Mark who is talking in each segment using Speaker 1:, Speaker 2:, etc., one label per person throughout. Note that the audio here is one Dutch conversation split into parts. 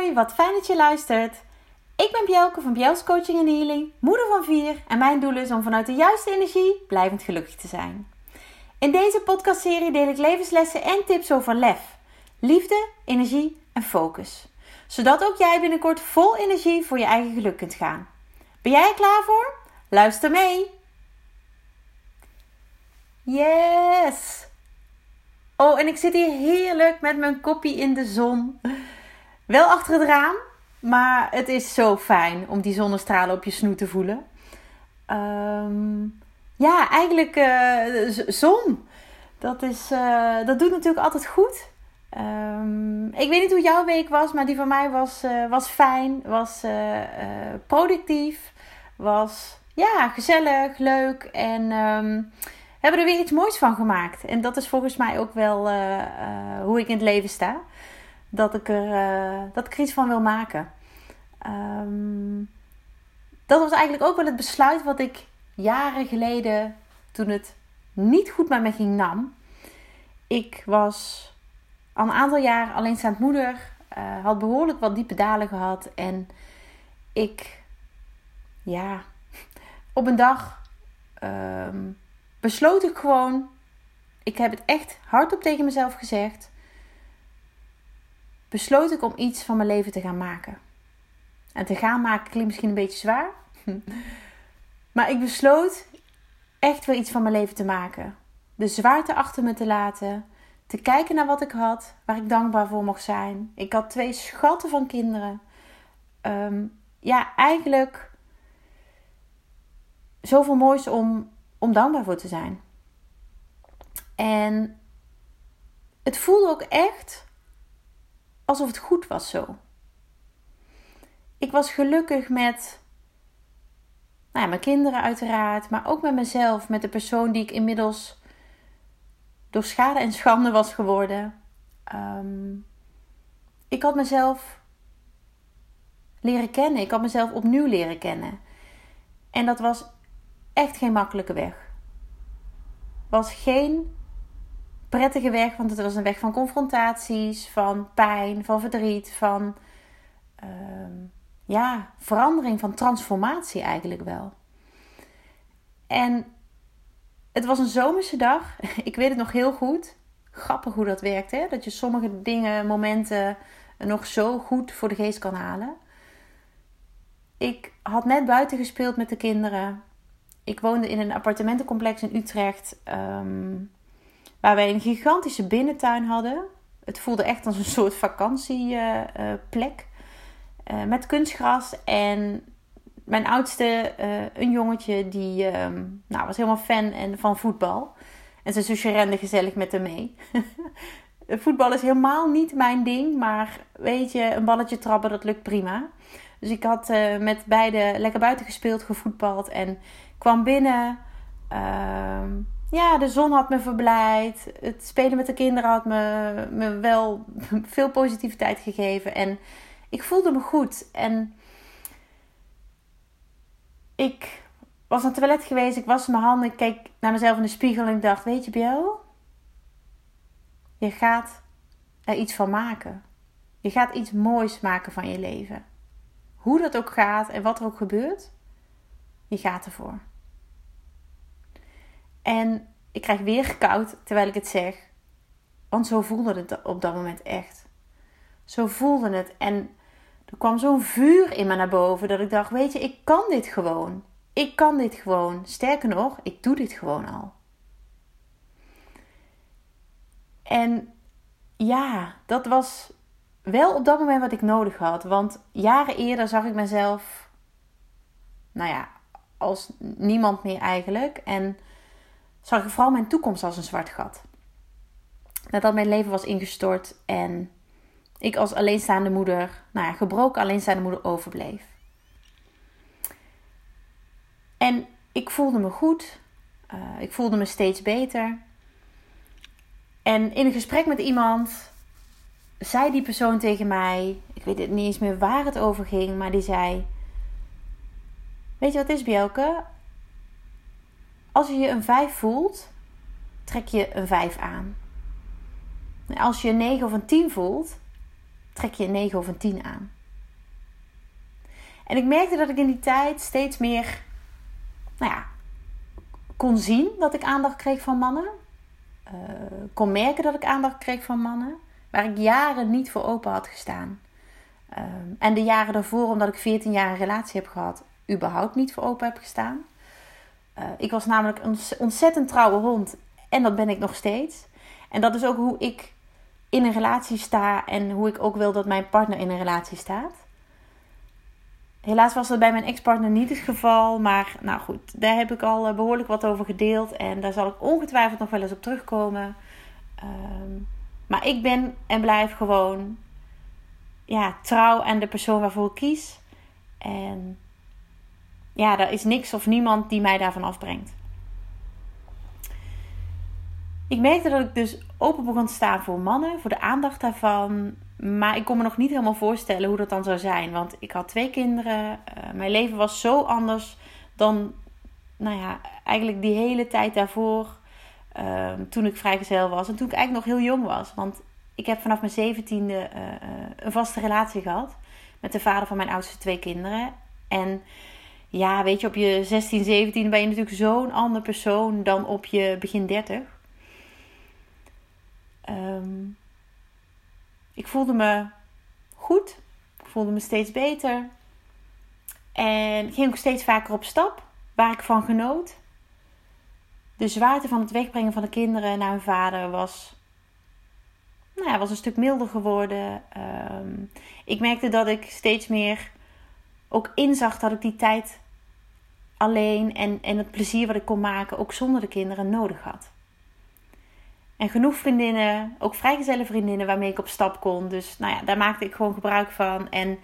Speaker 1: Wat fijn dat je luistert. Ik ben Bjelke van Bjels Coaching en Healing, moeder van vier en mijn doel is om vanuit de juiste energie blijvend gelukkig te zijn. In deze podcastserie deel ik levenslessen en tips over lef, liefde, energie en focus. Zodat ook jij binnenkort vol energie voor je eigen geluk kunt gaan. Ben jij er klaar voor? Luister mee! Yes! Oh, en ik zit hier heerlijk met mijn koppie in de zon. Wel achter het raam, maar het is zo fijn om die zonnestralen op je snoet te voelen. Ehm, ja, eigenlijk uh, zon. Dat, is, uh, dat doet natuurlijk altijd goed. Um, ik weet niet hoe jouw week was, maar die van mij was, uh, was fijn, was productief, was ja, gezellig, leuk en um, hebben er weer iets moois van gemaakt. En dat is volgens mij ook wel hoe ik in het leven sta dat ik er, uh, dat ik iets van wil maken. Um, dat was eigenlijk ook wel het besluit wat ik jaren geleden, toen het niet goed met me ging, nam. Ik was al een aantal jaar alleenstaand moeder, uh, had behoorlijk wat diepe dalen gehad. En ik, ja, op een dag um, besloot ik gewoon, ik heb het echt hardop tegen mezelf gezegd besloot ik om iets van mijn leven te gaan maken. En te gaan maken klinkt misschien een beetje zwaar. maar ik besloot echt weer iets van mijn leven te maken. De zwaarte achter me te laten. Te kijken naar wat ik had, waar ik dankbaar voor mocht zijn. Ik had twee schatten van kinderen. Um, ja, eigenlijk zoveel moois om, om dankbaar voor te zijn. En het voelde ook echt alsof het goed was zo. Ik was gelukkig met nou ja, mijn kinderen uiteraard, maar ook met mezelf, met de persoon die ik inmiddels door schade en schande was geworden. Um, ik had mezelf leren kennen. Ik had mezelf opnieuw leren kennen. En dat was echt geen makkelijke weg. Was geen prettige weg, want het was een weg van confrontaties, van pijn, van verdriet, van uh, ja, verandering, van transformatie eigenlijk wel. En het was een zomerse dag. Ik weet het nog heel goed. Grappig hoe dat werkt, hè? Dat je sommige dingen, momenten nog zo goed voor de geest kan halen. Ik had net buiten gespeeld met de kinderen. Ik woonde in een appartementencomplex in Utrecht. Um, Waar wij een gigantische binnentuin hadden. Het voelde echt als een soort vakantieplek. Uh, met kunstgras. En mijn oudste, een jongetje, die ehm, nou, was helemaal fan en, van voetbal. En zijn zusje rende gezellig met hem mee. voetbal is helemaal niet mijn ding. Maar weet je, een balletje trappen, dat lukt prima. Dus ik had met beide lekker buiten gespeeld, gevoetbald. En kwam binnen. Ehm, ja, de zon had me verblijd. Het spelen met de kinderen had me, me wel veel positiviteit gegeven. En ik voelde me goed. En ik was aan het toilet geweest. Ik was mijn handen. Ik keek naar mezelf in de spiegel. En ik dacht: Weet je, Biel? Je gaat er iets van maken. Je gaat iets moois maken van je leven. Hoe dat ook gaat en wat er ook gebeurt. Je gaat ervoor. En ik krijg weer koud terwijl ik het zeg. Want zo voelde het op dat moment echt. Zo voelde het. En er kwam zo'n vuur in me naar boven dat ik dacht: Weet je, ik kan dit gewoon. Ik kan dit gewoon. Sterker nog, ik doe dit gewoon al. En ja, dat was wel op dat moment wat ik nodig had. Want jaren eerder zag ik mezelf, nou ja, als niemand meer eigenlijk. En zag ik vooral mijn toekomst als een zwart gat. Nadat mijn leven was ingestort en ik als alleenstaande moeder, nou ja, gebroken alleenstaande moeder overbleef. En ik voelde me goed. Uh, ik voelde me steeds beter. En in een gesprek met iemand zei die persoon tegen mij, ik weet het niet eens meer waar het over ging, maar die zei: Weet je wat is, Bjelke? Als je je een 5 voelt, trek je een 5 aan. als je een 9 of een 10 voelt, trek je een 9 of een 10 aan. En ik merkte dat ik in die tijd steeds meer, nou ja, kon zien dat ik aandacht kreeg van mannen. Uh, kon merken dat ik aandacht kreeg van mannen. Waar ik jaren niet voor open had gestaan. Uh, en de jaren daarvoor, omdat ik 14 jaar een relatie heb gehad, überhaupt niet voor open heb gestaan. Uh, ik was namelijk een ontzettend trouwe hond. En dat ben ik nog steeds. En dat is ook hoe ik in een relatie sta en hoe ik ook wil dat mijn partner in een relatie staat. Helaas was dat bij mijn ex-partner niet het geval. Maar nou goed, daar heb ik al eh, behoorlijk wat over gedeeld. En daar zal ik ongetwijfeld nog wel eens op terugkomen. Um, maar ik ben en blijf gewoon ja, trouw aan de persoon waarvoor ik kies. En ja, er is niks of niemand die mij daarvan afbrengt. Ik merkte dat ik dus open begon te staan voor mannen, voor de aandacht daarvan. Maar ik kon me nog niet helemaal voorstellen hoe dat dan zou zijn. Want ik had twee kinderen. Uh, mijn leven was zo anders dan, nou ja, eigenlijk die hele tijd daarvoor. Uh, toen ik vrijgezel was. En toen ik eigenlijk nog heel jong was. Want ik heb vanaf mijn zeventiende uh, een vaste relatie gehad. Met de vader van mijn oudste twee kinderen. En ja, weet je, op je 16, 17 ben je natuurlijk zo'n ander persoon dan op je begin 30. Um, ik voelde me goed. Ik voelde me steeds beter. En ging ook steeds vaker op stap, waar ik van genoot. De zwaarte van het wegbrengen van de kinderen naar hun vader was, nou ja, was een stuk milder geworden. Um, ik merkte dat ik steeds meer ook inzag dat ik die tijd alleen en, en het plezier wat ik kon maken ook zonder de kinderen nodig had. En genoeg vriendinnen, ook vrijgezelle vriendinnen waarmee ik op stap kon. Dus nou ja, daar maakte ik gewoon gebruik van. En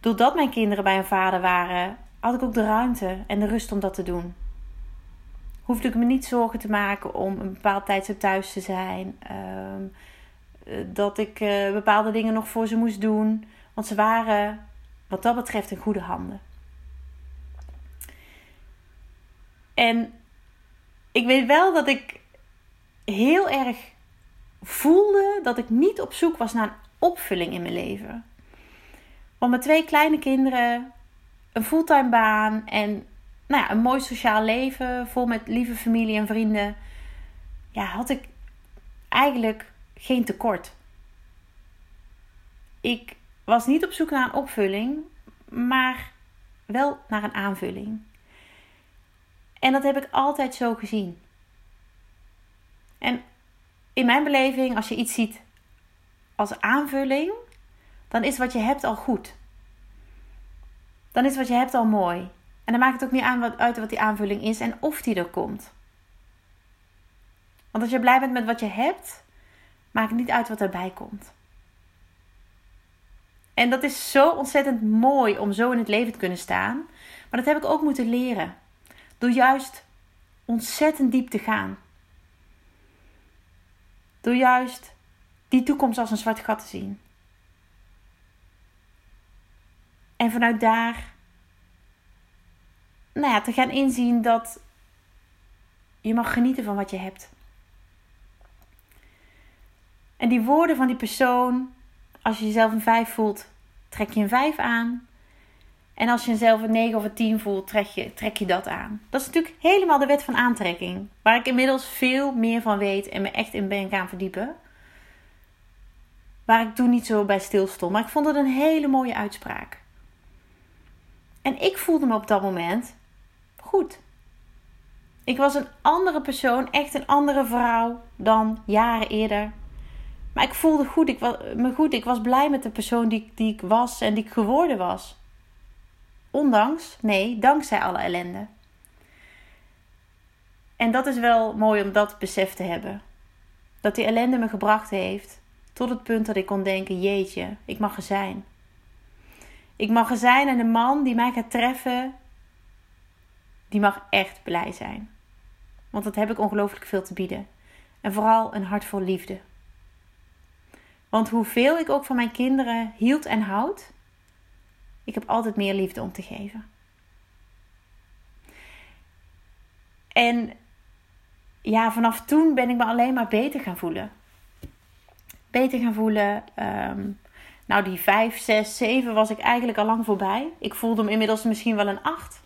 Speaker 1: doordat mijn kinderen bij hun vader waren, had ik ook de ruimte en de rust om dat te doen. Hoefde ik me niet zorgen te maken om een bepaald tijdstip thuis te zijn. Ehm, eh, dat ik uh, bepaalde dingen nog voor ze moest doen. Want ze waren wat dat betreft in goede handen. En ik weet wel dat ik heel erg voelde dat ik niet op zoek was naar een opvulling in mijn leven. Want met twee kleine kinderen, een fulltime baan en nou ja, een mooi sociaal leven vol met lieve familie en vrienden, ja, had ik eigenlijk geen tekort. Ik was niet op zoek naar een opvulling, maar wel naar een aanvulling. En dat heb ik altijd zo gezien. En in mijn beleving, als je iets ziet als aanvulling, dan is wat je hebt al goed. Dan is wat je hebt al mooi. En dan maakt het ook niet aan wat, uit wat die aanvulling is en of die er komt. Want als je blij bent met wat je hebt, maakt het niet uit wat erbij komt. En dat is zo ontzettend mooi om zo in het leven te kunnen staan. Maar dat heb ik ook moeten leren. Door juist ontzettend diep te gaan. Door juist die toekomst als een zwart gat te zien. En vanuit daar nou ja, te gaan inzien dat je mag genieten van wat je hebt. En die woorden van die persoon, als je jezelf een 5 voelt, trek je een 5 aan. En als je jezelf een 9 of een 10 voelt, trek je, trek je dat aan. Dat is natuurlijk helemaal de wet van aantrekking. Waar ik inmiddels veel meer van weet en me echt in ben gaan verdiepen. Waar ik toen niet zo bij stil stond. Maar ik vond het een hele mooie uitspraak. En ik voelde me op dat moment goed. Ik was een andere persoon, echt een andere vrouw dan jaren eerder. Maar ik voelde goed, ik was, me goed. Ik was blij met de persoon die, die ik was en die ik geworden was. Ondanks, nee, dankzij alle ellende. En dat is wel mooi om dat besef te hebben. Dat die ellende me gebracht heeft tot het punt dat ik kon denken: jeetje, ik mag er zijn. Ik mag er zijn en de man die mij gaat treffen, die mag echt blij zijn. Want dat heb ik ongelooflijk veel te bieden. En vooral een hart vol liefde. Want hoeveel ik ook van mijn kinderen hield en houd, ik heb altijd meer liefde om te geven. En ja, vanaf toen ben ik me alleen maar beter gaan voelen. Beter gaan voelen. Um, Nou, die 5, 6, 7 was ik eigenlijk al lang voorbij. Ik voelde hem inmiddels misschien wel een 8.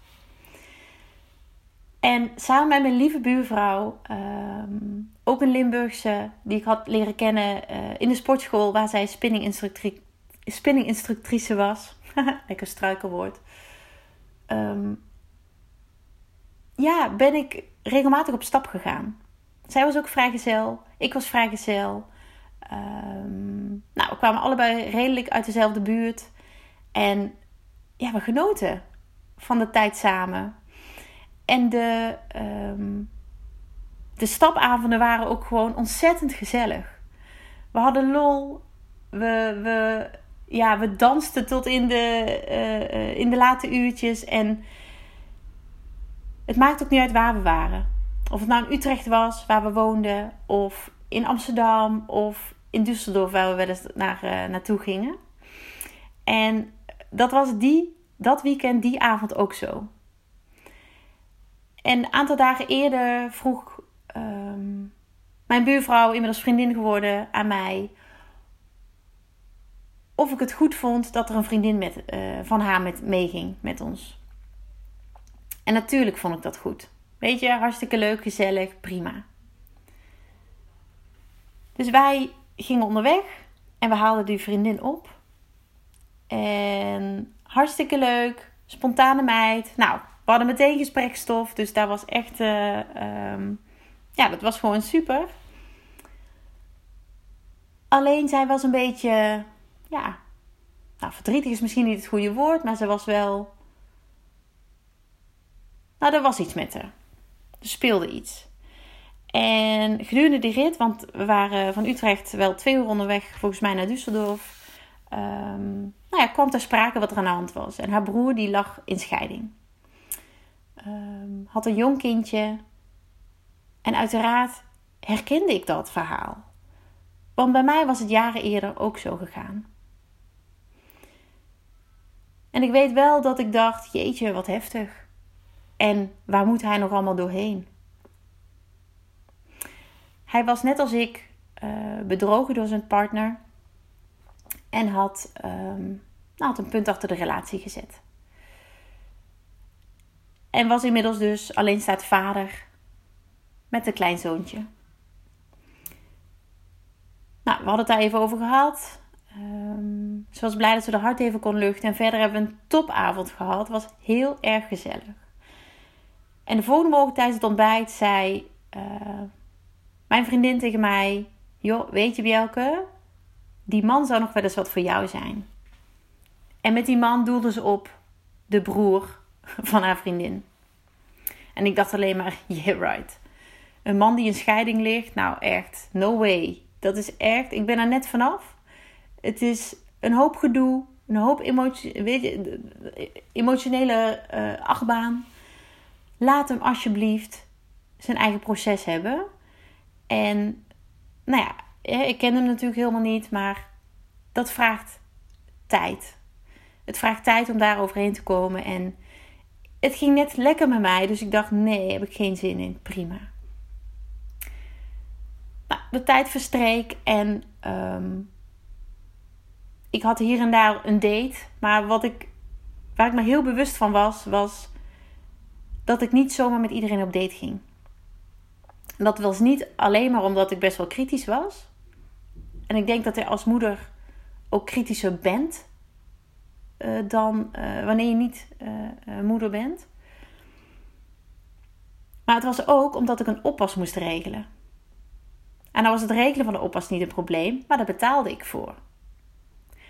Speaker 1: En samen met mijn lieve buurvrouw, um, ook een Limburgse, die ik had leren kennen uh, in de sportschool waar zij spinninginstructrice spinning was. Lekker struikelwoord. Um, ja, ben ik regelmatig op stap gegaan. Zij was ook vrijgezel, ik was vrijgezel. Um, nou, we kwamen allebei redelijk uit dezelfde buurt. En ja, we genoten van de tijd samen. En de, um, de stapavonden waren ook gewoon ontzettend gezellig. We hadden lol. We, we, ja, we dansten tot in de, uh, in de late uurtjes. En het maakt ook niet uit waar we waren. Of het nou in Utrecht was, waar we woonden, of in Amsterdam, of in Düsseldorf, waar we wel eens naar, uh, naartoe gingen. En dat was die, dat weekend, die avond ook zo. En een aantal dagen eerder vroeg um, mijn buurvrouw, inmiddels vriendin geworden, aan mij of ik het goed vond dat er een vriendin met, uh, van haar met, meeging met ons. En natuurlijk vond ik dat goed. Weet je, hartstikke leuk, gezellig, prima. Dus wij gingen onderweg en we haalden die vriendin op. En hartstikke leuk, spontane meid. Nou, we hadden meteen gesprekstof, dus daar was echt, uh, um, ja, dat was gewoon super. Alleen zij was een beetje, ja, nou, verdrietig is misschien niet het goede woord, maar ze was wel nou, er was iets met haar. Er speelde iets. En gedurende die rit, want we waren van Utrecht wel twee uur onderweg, volgens mij naar Düsseldorf. Um, nou ja, kwam ter sprake wat er aan de hand was. En haar broer die lag in scheiding. Um, had een jong kindje. En uiteraard herkende ik dat verhaal. Want bij mij was het jaren eerder ook zo gegaan. En ik weet wel dat ik dacht: jeetje, wat heftig. En waar moet hij nog allemaal doorheen? Hij was net als ik uh, bedrogen door zijn partner en had, um, nou, had een punt achter de relatie gezet. En was inmiddels dus alleenstaand vader met een kleinzoontje. Nou, we hadden het daar even over gehad. Um, ze was blij dat ze de hart even kon luchten. En verder hebben we een topavond gehad. Het was heel erg gezellig. En de volgende morgen tijdens het ontbijt zei uh, mijn vriendin tegen mij: Joh, weet je, Bjelke, die man zou nog wel eens wat voor jou zijn. En met die man doelde ze op de broer van haar vriendin. En ik dacht alleen maar: Yeah, right. Een man die in scheiding ligt, nou echt, no way. Dat is echt, ik ben er net vanaf. Het is een hoop gedoe, een hoop emotie, weet je, emotionele uh, achtbaan. Laat hem alsjeblieft zijn eigen proces hebben. En nou ja, ik ken hem natuurlijk helemaal niet, maar dat vraagt tijd. Het vraagt tijd om daar overheen te komen. En het ging net lekker met mij, dus ik dacht: nee, heb ik geen zin in. Prima. Nou, de tijd verstreek en um, ik had hier en daar een date. Maar wat ik, waar ik me heel bewust van was, was dat ik niet zomaar met iedereen op date ging. En dat was niet alleen maar omdat ik best wel kritisch was. En ik denk dat je als moeder ook kritischer bent uh, dan uh, wanneer je niet uh, moeder bent. Maar het was ook omdat ik een oppas moest regelen. En dan was het regelen van de oppas niet een probleem, maar daar betaalde ik voor.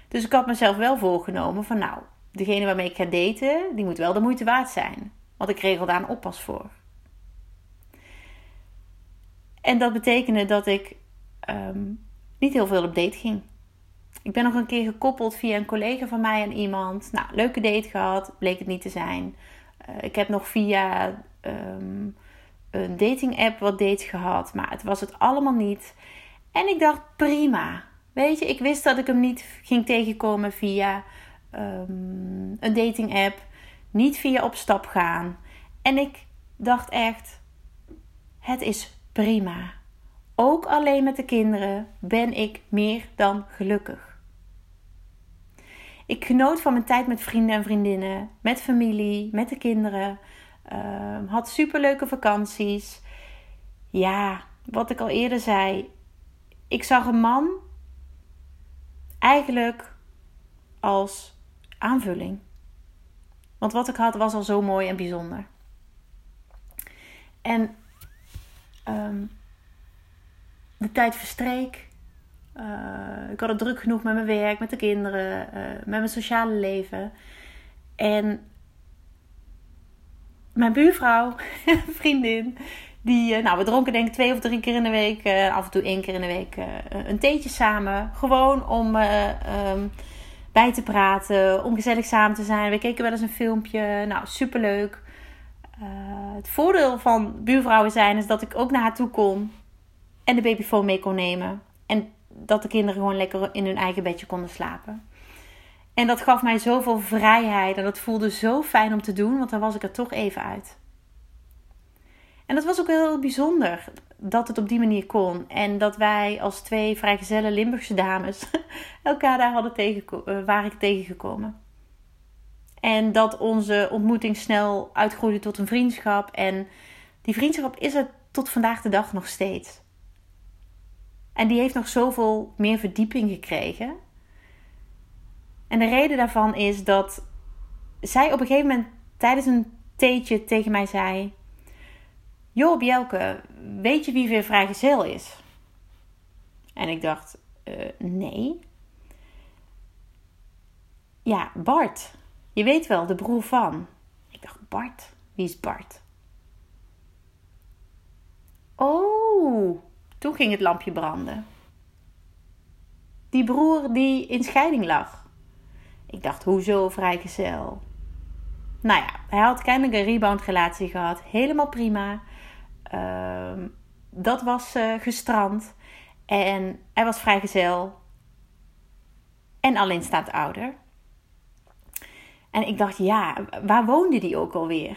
Speaker 1: Dus ik had mezelf wel voorgenomen van nou, degene waarmee ik ga daten, die moet wel de moeite waard zijn. Want ik regelde daar een oppas voor. En dat betekende dat ik um, niet heel veel op date ging. Ik ben nog een keer gekoppeld via een collega van mij en iemand. Nou, leuke date gehad, bleek het niet te zijn. Uh, ik heb nog via um, een dating app wat dates gehad, maar het was het allemaal niet. En ik dacht prima. Weet je, ik wist dat ik hem niet ging tegenkomen via um, een dating app. Niet via op stap gaan. En ik dacht echt: het is prima. Ook alleen met de kinderen ben ik meer dan gelukkig. Ik genoot van mijn tijd met vrienden en vriendinnen, met familie, met de kinderen. Uh, had superleuke vakanties. Ja, wat ik al eerder zei. Ik zag een man eigenlijk als aanvulling. Want wat ik had was al zo mooi en bijzonder. En um, de tijd verstreek. Uh, ik had het druk genoeg met mijn werk, met de kinderen, uh, met mijn sociale leven. En mijn buurvrouw, vriendin, die, uh, nou, we dronken denk ik twee of drie keer in de week, af en toe één keer in de week, een theetje samen. Gewoon om um, bij te praten, om gezellig samen te zijn. We keken wel eens een filmpje. Nou, superleuk. Het voordeel van buurvrouwen zijn is dat ik ook naar haar toe kon en de babyfoon mee kon nemen. Dat de kinderen gewoon lekker in hun eigen bedje konden slapen. En dat gaf mij zoveel vrijheid en dat voelde zo fijn om te doen, want dan was ik er toch even uit. En dat was ook heel bijzonder dat het op die manier kon. En dat wij als twee vrijgezelle Limburgse dames elkaar daar hadden tegen, uh, waren tegengekomen. En dat onze ontmoeting snel uitgroeide tot een vriendschap. En die vriendschap is er tot vandaag de dag nog steeds. En die heeft nog zoveel meer verdieping gekregen. En de reden daarvan is dat zij op een gegeven moment tijdens een theetje tegen mij zei: Joh, Bjelke, weet je wie weer vrijgezel is? En ik dacht: uh, Nee. Ja, Bart. Je weet wel, de broer van. Ik dacht: Bart? Wie is Bart? Oh, toen ging het lampje branden. Die broer die in scheiding lag. Ik dacht, hoezo vrijgezel? Nou ja, hij had kennelijk een rebound relatie gehad. Helemaal prima. Uh, dat was uh, gestrand. En hij was vrijgezel. En alleenstaand ouder. En ik dacht, ja, waar woonde die ook alweer?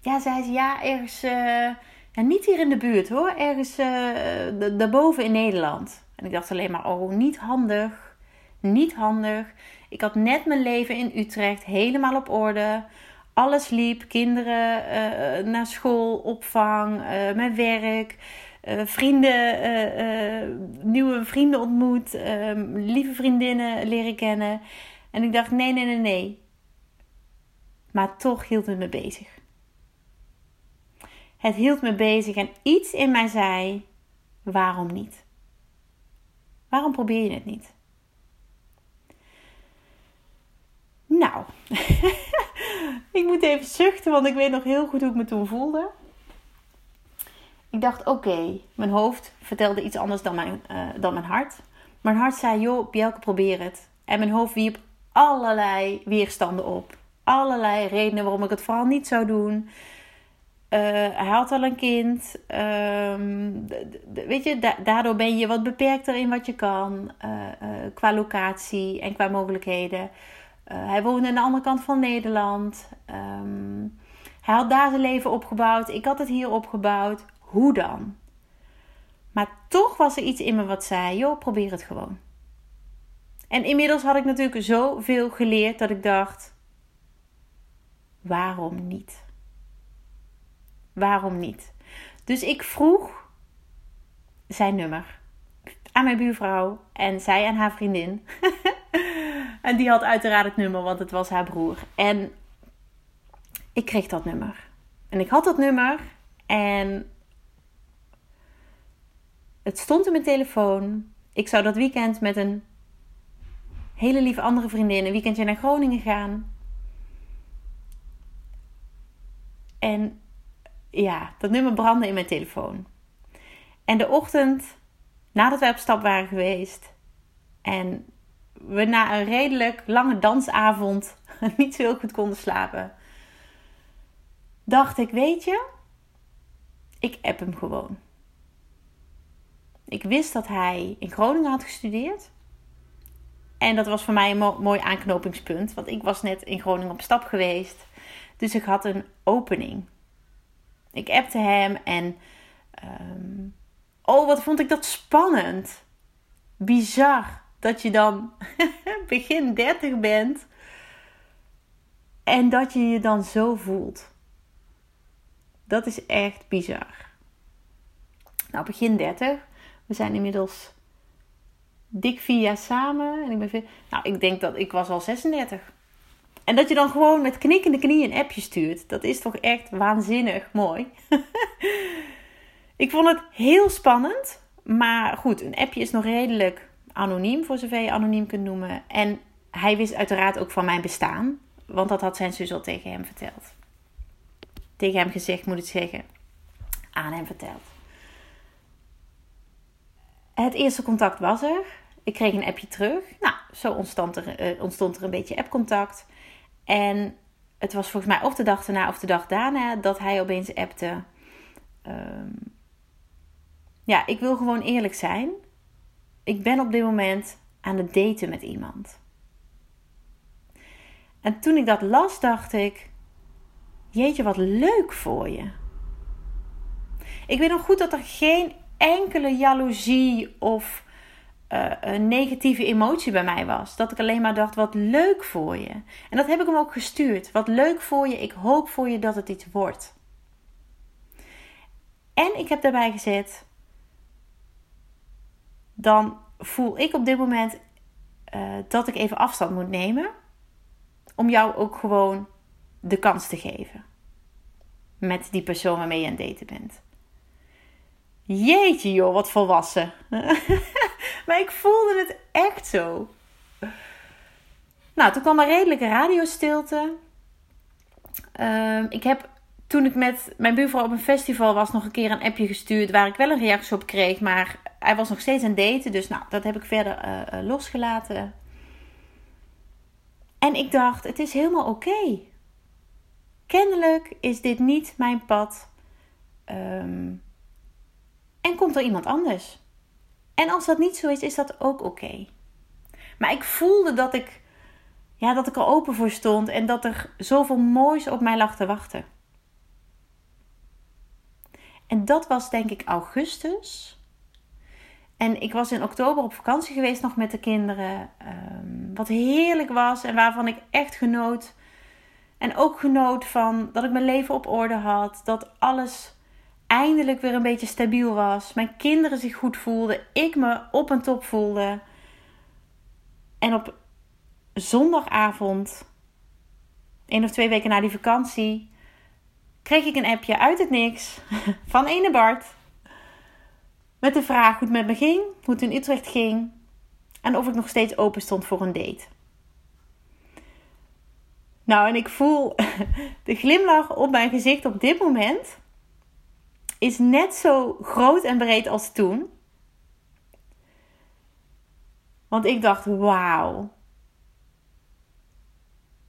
Speaker 1: Ja, zei ze, ja, ergens... Uh, en niet hier in de buurt hoor, ergens uh, daarboven in Nederland. En ik dacht alleen maar, oh, niet handig. Niet handig. Ik had net mijn leven in Utrecht helemaal op orde. Alles liep. Kinderen uh, naar school, opvang, mijn werk. vrienden, nieuwe vrienden ontmoet. Ehm, lieve vriendinnen leren kennen. En ik dacht, nee, nee, nee, nee. Maar toch hield het me bezig. Het hield me bezig en iets in mij zei: waarom niet? Waarom probeer je het niet? Nou, ik moet even zuchten, want ik weet nog heel goed hoe ik me toen voelde. Ik dacht: oké, mijn hoofd vertelde iets anders dan mijn, uh, dan mijn hart. Mijn hart zei: joh, Bjelke, probeer het. En mijn hoofd wierp allerlei weerstanden op. Allerlei redenen waarom ik het vooral niet zou doen. Uh, hij had al een kind. Um, weet je, daardoor ben je wat beperkter in wat je kan. Uh, uh, qua locatie en qua mogelijkheden. hij woonde aan de andere kant van Nederland. Um, hij had daar zijn leven opgebouwd. Ik had het hier opgebouwd. Hoe dan? Maar toch was er iets in me wat zei: joh, probeer het gewoon. En inmiddels had ik natuurlijk zoveel geleerd dat ik dacht: waarom niet? Waarom niet? Dus ik vroeg zijn nummer aan mijn buurvrouw en zij aan haar vriendin. en die had uiteraard het nummer, want het was haar broer. En ik kreeg dat nummer. En ik had dat nummer en het stond in mijn telefoon. Ik zou dat weekend met een hele lieve andere vriendin een weekendje naar Groningen gaan. En ja, dat nummer brandde in mijn telefoon. En de ochtend nadat wij op stap waren geweest en we na een redelijk lange dansavond niet zo heel goed konden slapen, dacht ik: Weet je, ik app hem gewoon. Ik wist dat hij in Groningen had gestudeerd. En dat was voor mij een mooi aanknopingspunt, want ik was net in Groningen op stap geweest. Dus ik had een opening. Ik appte hem en. Um, oh, wat vond ik dat spannend. Bizar. dat je dan begin 30 bent en dat je je dan zo voelt. Dat is echt bizar. Nou, begin 30. We zijn inmiddels dik vier jaar samen. En ik ben. Nou, ik denk dat ik was al 36. En dat je dan gewoon met knikkende knieën een appje stuurt. Dat is toch echt waanzinnig mooi. ik vond het heel spannend. Maar goed, een appje is nog redelijk anoniem, voor zover je anoniem kunt noemen. En hij wist uiteraard ook van mijn bestaan. Want dat had zijn zus al tegen hem verteld. Tegen hem gezegd, moet ik zeggen. Aan hem verteld. Het eerste contact was er. Ik kreeg een appje terug. Nou, zo ontstond er, uh, ontstond er een beetje appcontact. En het was volgens mij of de dag daarna of de dag daarna dat hij opeens appte. Um, ja, ik wil gewoon eerlijk zijn. Ik ben op dit moment aan het daten met iemand. En toen ik dat las, dacht ik: Jeetje, wat leuk voor je. Ik weet nog goed dat er geen enkele jaloezie of uh, een negatieve emotie bij mij was. Dat ik alleen maar dacht: wat leuk voor je. En dat heb ik hem ook gestuurd. Wat leuk voor je. Ik hoop voor je dat het iets wordt. En ik heb daarbij gezet: dan voel ik op dit moment uh, dat ik even afstand moet nemen. Om jou ook gewoon de kans te geven. Met die persoon waarmee je aan het daten bent. Jeetje joh, wat volwassen. maar ik voelde het echt zo. Nou, toen kwam er redelijke radiostilte. Uh, ik heb toen ik met mijn buurvrouw op een festival was, nog een keer een appje gestuurd waar ik wel een reactie op kreeg. Maar hij was nog steeds aan daten, dus nou, dat heb ik verder uh, uh, losgelaten. En ik dacht, het is helemaal oké. Kennelijk is dit niet mijn pad. Um, en komt er iemand anders. En als dat niet zo is, is dat ook oké. Maar ik voelde dat ik, ja, dat ik er open voor stond en dat er zoveel moois op mij lag te wachten. En dat was denk ik augustus. En ik was in oktober op vakantie geweest nog met de kinderen. Um, wat heerlijk was en waarvan ik echt genoot. En ook genoot van dat ik mijn leven op orde had. Dat alles eindelijk weer een beetje stabiel was. Mijn kinderen zich goed voelden. Ik me op en top voelde. En op zondagavond, één of twee weken na die vakantie, kreeg ik een appje uit het niks van ene Bart. Met de vraag hoe het met me ging, hoe het in Utrecht ging en of ik nog steeds open stond voor een date. Nou, en ik voel de glimlach op mijn gezicht op dit moment is net zo groot en breed als toen. Want ik dacht, wauw.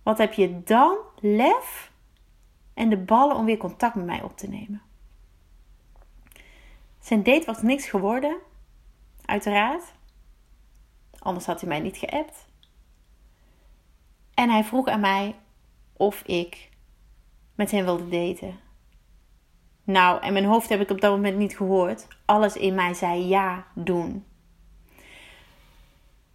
Speaker 1: Wat heb je dan lef en de ballen om weer contact met mij op te nemen. Zijn date was niks geworden, uiteraard. Anders had hij mij niet geappt. En hij vroeg aan mij of ik met hem wilde daten. Nou, en mijn hoofd heb ik op dat moment niet gehoord. Alles in mij zei ja, doen.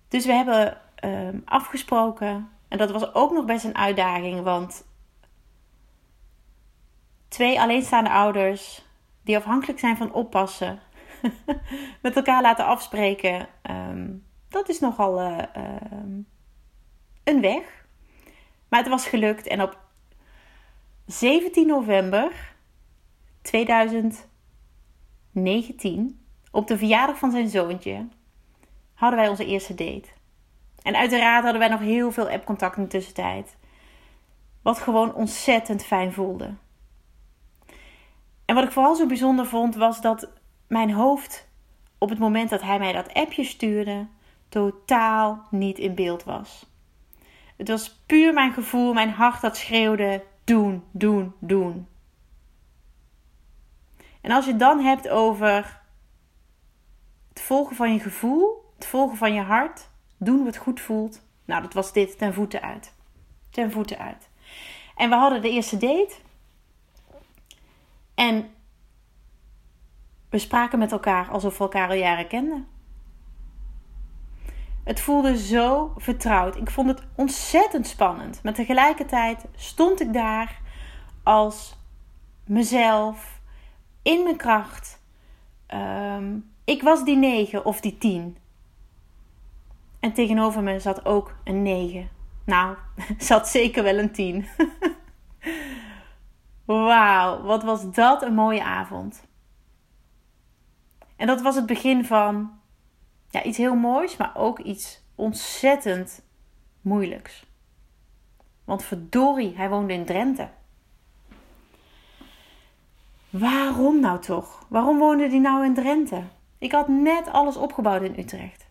Speaker 1: Dus we hebben um, afgesproken. En dat was ook nog best een uitdaging, want twee alleenstaande ouders die afhankelijk zijn van oppassen, met elkaar laten afspreken, um, dat is nogal uh, um, een weg. Maar het was gelukt en op 17 november 2019, op de verjaardag van zijn zoontje, hadden wij onze eerste date. En uiteraard hadden wij nog heel veel appcontact in de tussentijd. Wat gewoon ontzettend fijn voelde. En wat ik vooral zo bijzonder vond, was dat mijn hoofd op het moment dat hij mij dat appje stuurde, totaal niet in beeld was. Het was puur mijn gevoel, mijn hart dat schreeuwde: doen, doen, doen. En als je het dan hebt over het volgen van je gevoel, het volgen van je hart, doen wat goed voelt, nou, dat was dit ten voeten uit. Ten voeten uit. En we hadden de eerste date. En we spraken met elkaar alsof we elkaar al jaren kenden. Het voelde zo vertrouwd. Ik vond het ontzettend spannend. Maar tegelijkertijd stond ik daar als mezelf, in mijn kracht. Ehm, ik was die 9 of die 10. En tegenover me zat ook een 9. Nou, zat zeker wel een 10. Wauw, wat was dat een mooie avond. En dat was het begin van ja, iets heel moois, maar ook iets ontzettend moeilijks. Want verdorie, hij woonde in Drenthe. Waarom nou toch? Waarom woonde hij nou in Drenthe? Ik had net alles opgebouwd in Utrecht.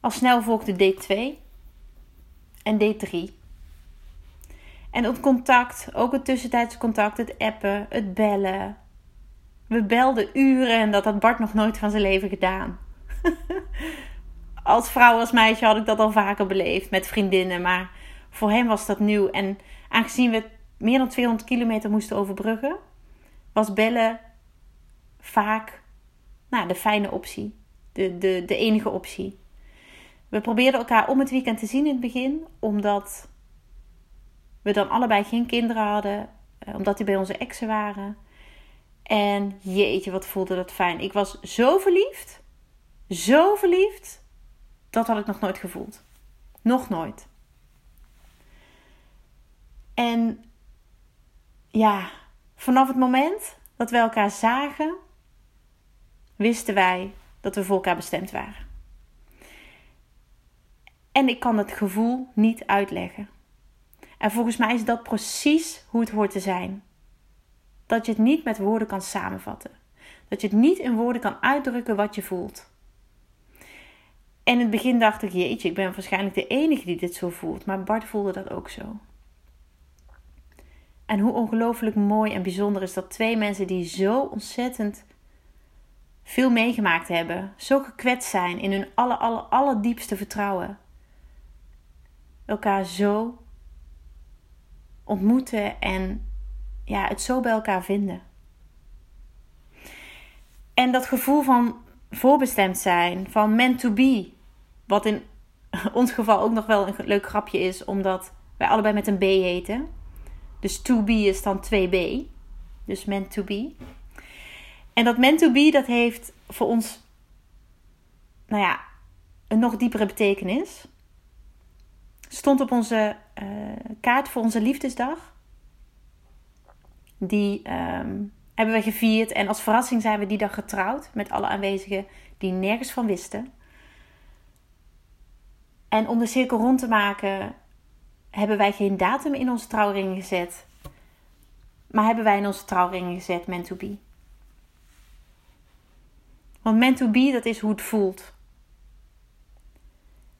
Speaker 1: Al snel volgde D2 en D3. En het contact, ook het tussentijdse contact, het appen, het bellen. We belden uren en dat had Bart nog nooit van zijn leven gedaan. als vrouw, als meisje had ik dat al vaker beleefd met vriendinnen, maar voor hem was dat nieuw. En aangezien we meer dan 200 kilometer moesten overbruggen, was bellen vaak nou, de fijne optie, de, de, de enige optie. We probeerden elkaar om het weekend te zien in het begin, omdat we dan allebei geen kinderen hadden, eh, omdat die bij onze exen waren. En jeetje, wat voelde dat fijn. Ik was zo verliefd, zo verliefd, dat had ik nog nooit gevoeld. Nog nooit. En ja, vanaf het moment dat we elkaar zagen, wisten wij dat we voor elkaar bestemd waren. En ik kan het gevoel niet uitleggen. En volgens mij is dat precies hoe het hoort te zijn. Dat je het niet met woorden kan samenvatten. Dat je het niet in woorden kan uitdrukken wat je voelt. En in het begin dacht ik, jeetje, ik ben waarschijnlijk de enige die dit zo voelt. Maar Bart voelde dat ook zo. En hoe ongelooflijk mooi en bijzonder is dat twee mensen die zo ontzettend veel meegemaakt hebben, zo gekwetst zijn in hun aller, aller, allerdiepste vertrouwen, elkaar zo ontmoeten en ja, het zo bij elkaar vinden. En dat gevoel van voorbestemd zijn, van meant to be, wat in ons geval ook nog wel een leuk grapje is, omdat wij allebei met een B heten. Dus to be is dan 2B. Dus meant to be. En dat meant to be, dat heeft voor ons, nou ja, een nog diepere betekenis. Stond op onze uh, kaart voor onze liefdesdag. Die um, hebben we gevierd. En als verrassing zijn we die dag getrouwd. Met alle aanwezigen die nergens van wisten. En om de cirkel rond te maken, hebben wij geen datum in onze trouwring gezet. Maar hebben wij in onze trouwring gezet meant to be. Want meant to be, dat is hoe het voelt.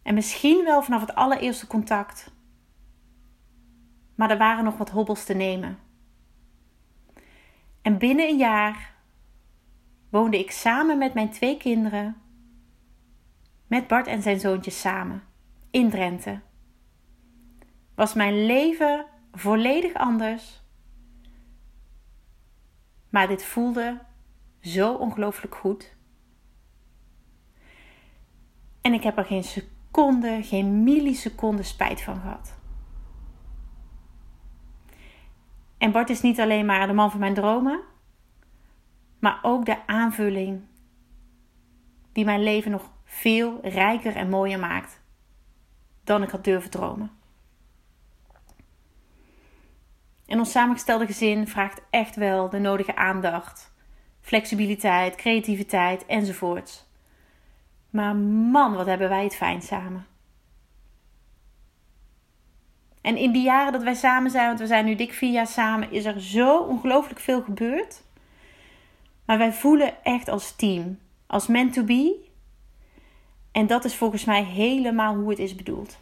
Speaker 1: En misschien wel vanaf het allereerste contact. Maar er waren nog wat hobbels te nemen. En binnen een jaar woonde ik samen met mijn twee kinderen, met Bart en zijn zoontje samen, in Drenthe. Was mijn leven volledig anders. Maar dit voelde zo ongelooflijk goed. En ik heb er geen seconde, geen milliseconde spijt van gehad. En Bart is niet alleen maar de man van mijn dromen, maar ook de aanvulling die mijn leven nog veel rijker en mooier maakt dan ik had durven dromen. En ons samengestelde gezin vraagt echt wel de nodige aandacht, flexibiliteit, creativiteit enzovoorts. Maar man, wat hebben wij het fijn samen. En in die jaren dat wij samen zijn, want we zijn nu dik vier jaar samen, is er zo ongelooflijk veel gebeurd. Maar wij voelen echt als team, als meant to be. En dat is volgens mij helemaal hoe het is bedoeld.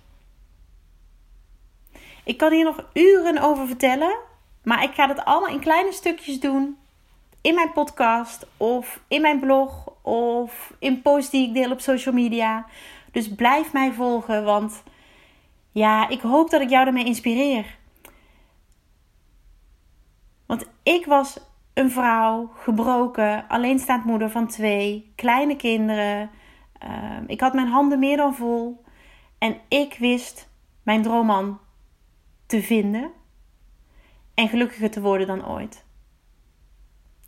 Speaker 1: Ik kan hier nog uren over vertellen, maar ik ga het allemaal in kleine stukjes doen. In mijn podcast of in mijn blog of in posts die ik deel op social media. Dus blijf mij volgen, want ja, ik hoop dat ik jou ermee inspireer. Want ik was een vrouw, gebroken, alleenstaand moeder van twee, kleine kinderen. Ehm, ik had mijn handen meer dan vol. En ik wist mijn droomman te vinden en gelukkiger te worden dan ooit.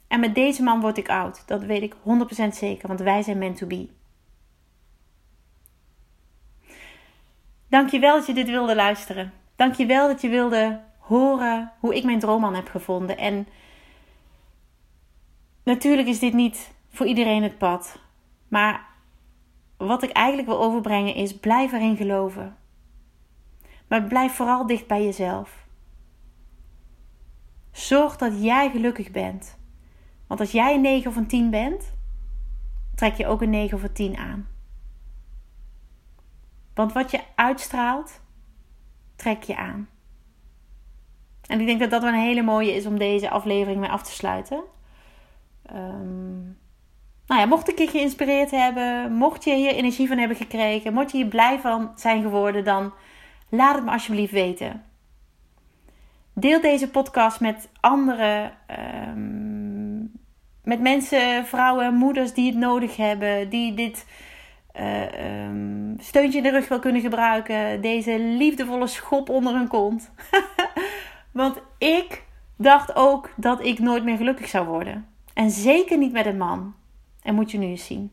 Speaker 1: En met deze man word ik oud. Dat weet ik 100% zeker, want wij zijn meant to be. Dankjewel dat je dit wilde luisteren. Dankjewel dat je wilde horen hoe ik mijn droomman heb gevonden. En natuurlijk is dit niet voor iedereen het pad. Maar wat ik eigenlijk wil overbrengen is: blijf erin geloven. Maar blijf vooral dicht bij jezelf. Zorg dat jij gelukkig bent. Want als jij een 9 of een 10 bent, trek je ook een 9 of een 10 aan. Want wat je uitstraalt, trek je aan. En ik denk dat dat wel een hele mooie is om deze aflevering mee af te sluiten. Um, nou ja, mocht ik je geïnspireerd hebben, mocht je hier energie van hebben gekregen, mocht je hier blij van zijn geworden, dan laat het me alsjeblieft weten. Deel deze podcast met anderen, um, met mensen, vrouwen, moeders die het nodig hebben, die dit uh, um, steuntje in de rug wel kunnen gebruiken. Deze liefdevolle schop onder hun kont. Want ik dacht ook dat ik nooit meer gelukkig zou worden. En zeker niet met een man. En moet je nu eens zien.